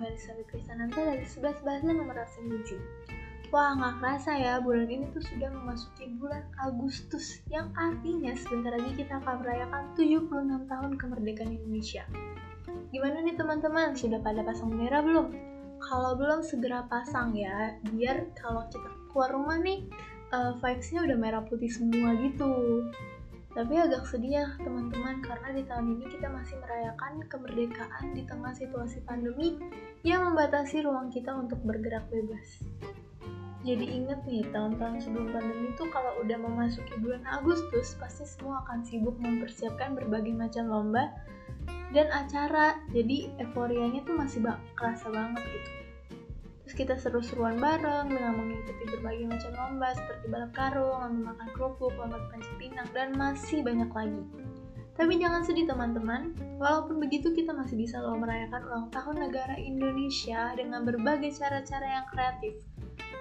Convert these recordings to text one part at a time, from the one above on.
Elizabeth Kristananta dari 11 Bahasa nomor absen 7. Wah, nggak kerasa ya, bulan ini tuh sudah memasuki bulan Agustus, yang artinya sebentar lagi kita akan merayakan 76 tahun kemerdekaan Indonesia. Gimana nih teman-teman, sudah pada pasang bendera belum? Kalau belum, segera pasang ya, biar kalau kita keluar rumah nih, uh, vibes-nya udah merah putih semua gitu. Tapi agak sedih ya teman-teman karena di tahun ini kita masih merayakan kemerdekaan di tengah situasi pandemi yang membatasi ruang kita untuk bergerak bebas. Jadi inget nih tahun-tahun sebelum pandemi itu kalau udah memasuki bulan Agustus pasti semua akan sibuk mempersiapkan berbagai macam lomba dan acara. Jadi euforianya tuh masih bak kerasa banget gitu. Terus kita seru-seruan bareng dengan mengikuti macam lomba seperti balap karung, lomba makan kerupuk, lomba panjat pinang, dan masih banyak lagi. Tapi jangan sedih teman-teman, walaupun begitu kita masih bisa loh merayakan ulang tahun negara Indonesia dengan berbagai cara-cara yang kreatif.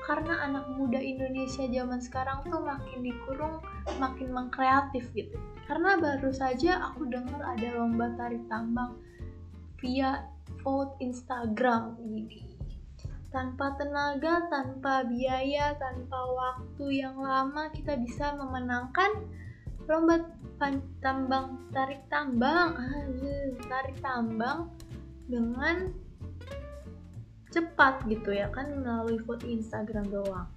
Karena anak muda Indonesia zaman sekarang tuh makin dikurung, makin mengkreatif gitu. Karena baru saja aku dengar ada lomba tarik tambang via vote Instagram ini tanpa tenaga, tanpa biaya, tanpa waktu yang lama kita bisa memenangkan lomba tambang tarik tambang, tarik tambang dengan cepat gitu ya kan melalui vote Instagram doang.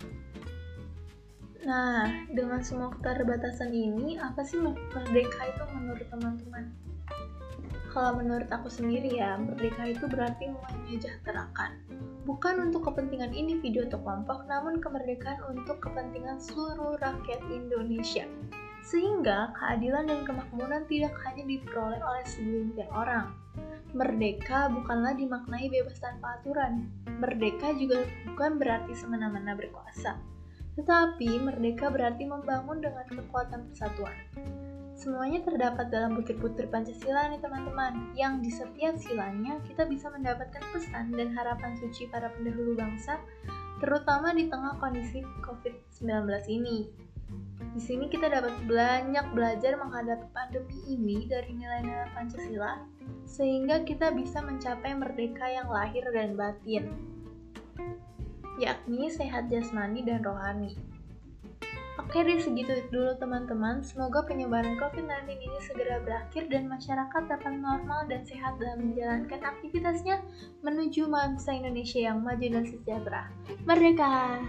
Nah, dengan semua keterbatasan ini, apa sih merdeka itu menurut teman-teman? Kalau menurut aku sendiri ya, merdeka itu berarti menyejahterakan bukan untuk kepentingan individu atau kelompok, namun kemerdekaan untuk kepentingan seluruh rakyat Indonesia. Sehingga keadilan dan kemakmuran tidak hanya diperoleh oleh segelintir orang. Merdeka bukanlah dimaknai bebas tanpa aturan. Merdeka juga bukan berarti semena-mena berkuasa. Tetapi merdeka berarti membangun dengan kekuatan persatuan. Semuanya terdapat dalam butir-butir Pancasila nih teman-teman, yang di setiap silanya kita bisa mendapatkan pesan dan harapan suci para pendahulu bangsa, terutama di tengah kondisi COVID-19 ini. Di sini kita dapat banyak belajar menghadapi pandemi ini dari nilai-nilai Pancasila, sehingga kita bisa mencapai merdeka yang lahir dan batin, yakni sehat jasmani dan rohani. Oke deh segitu dulu teman-teman. Semoga penyebaran COVID-19 ini segera berakhir dan masyarakat dapat normal dan sehat dalam menjalankan aktivitasnya menuju bangsa Indonesia yang maju dan sejahtera. Merdeka!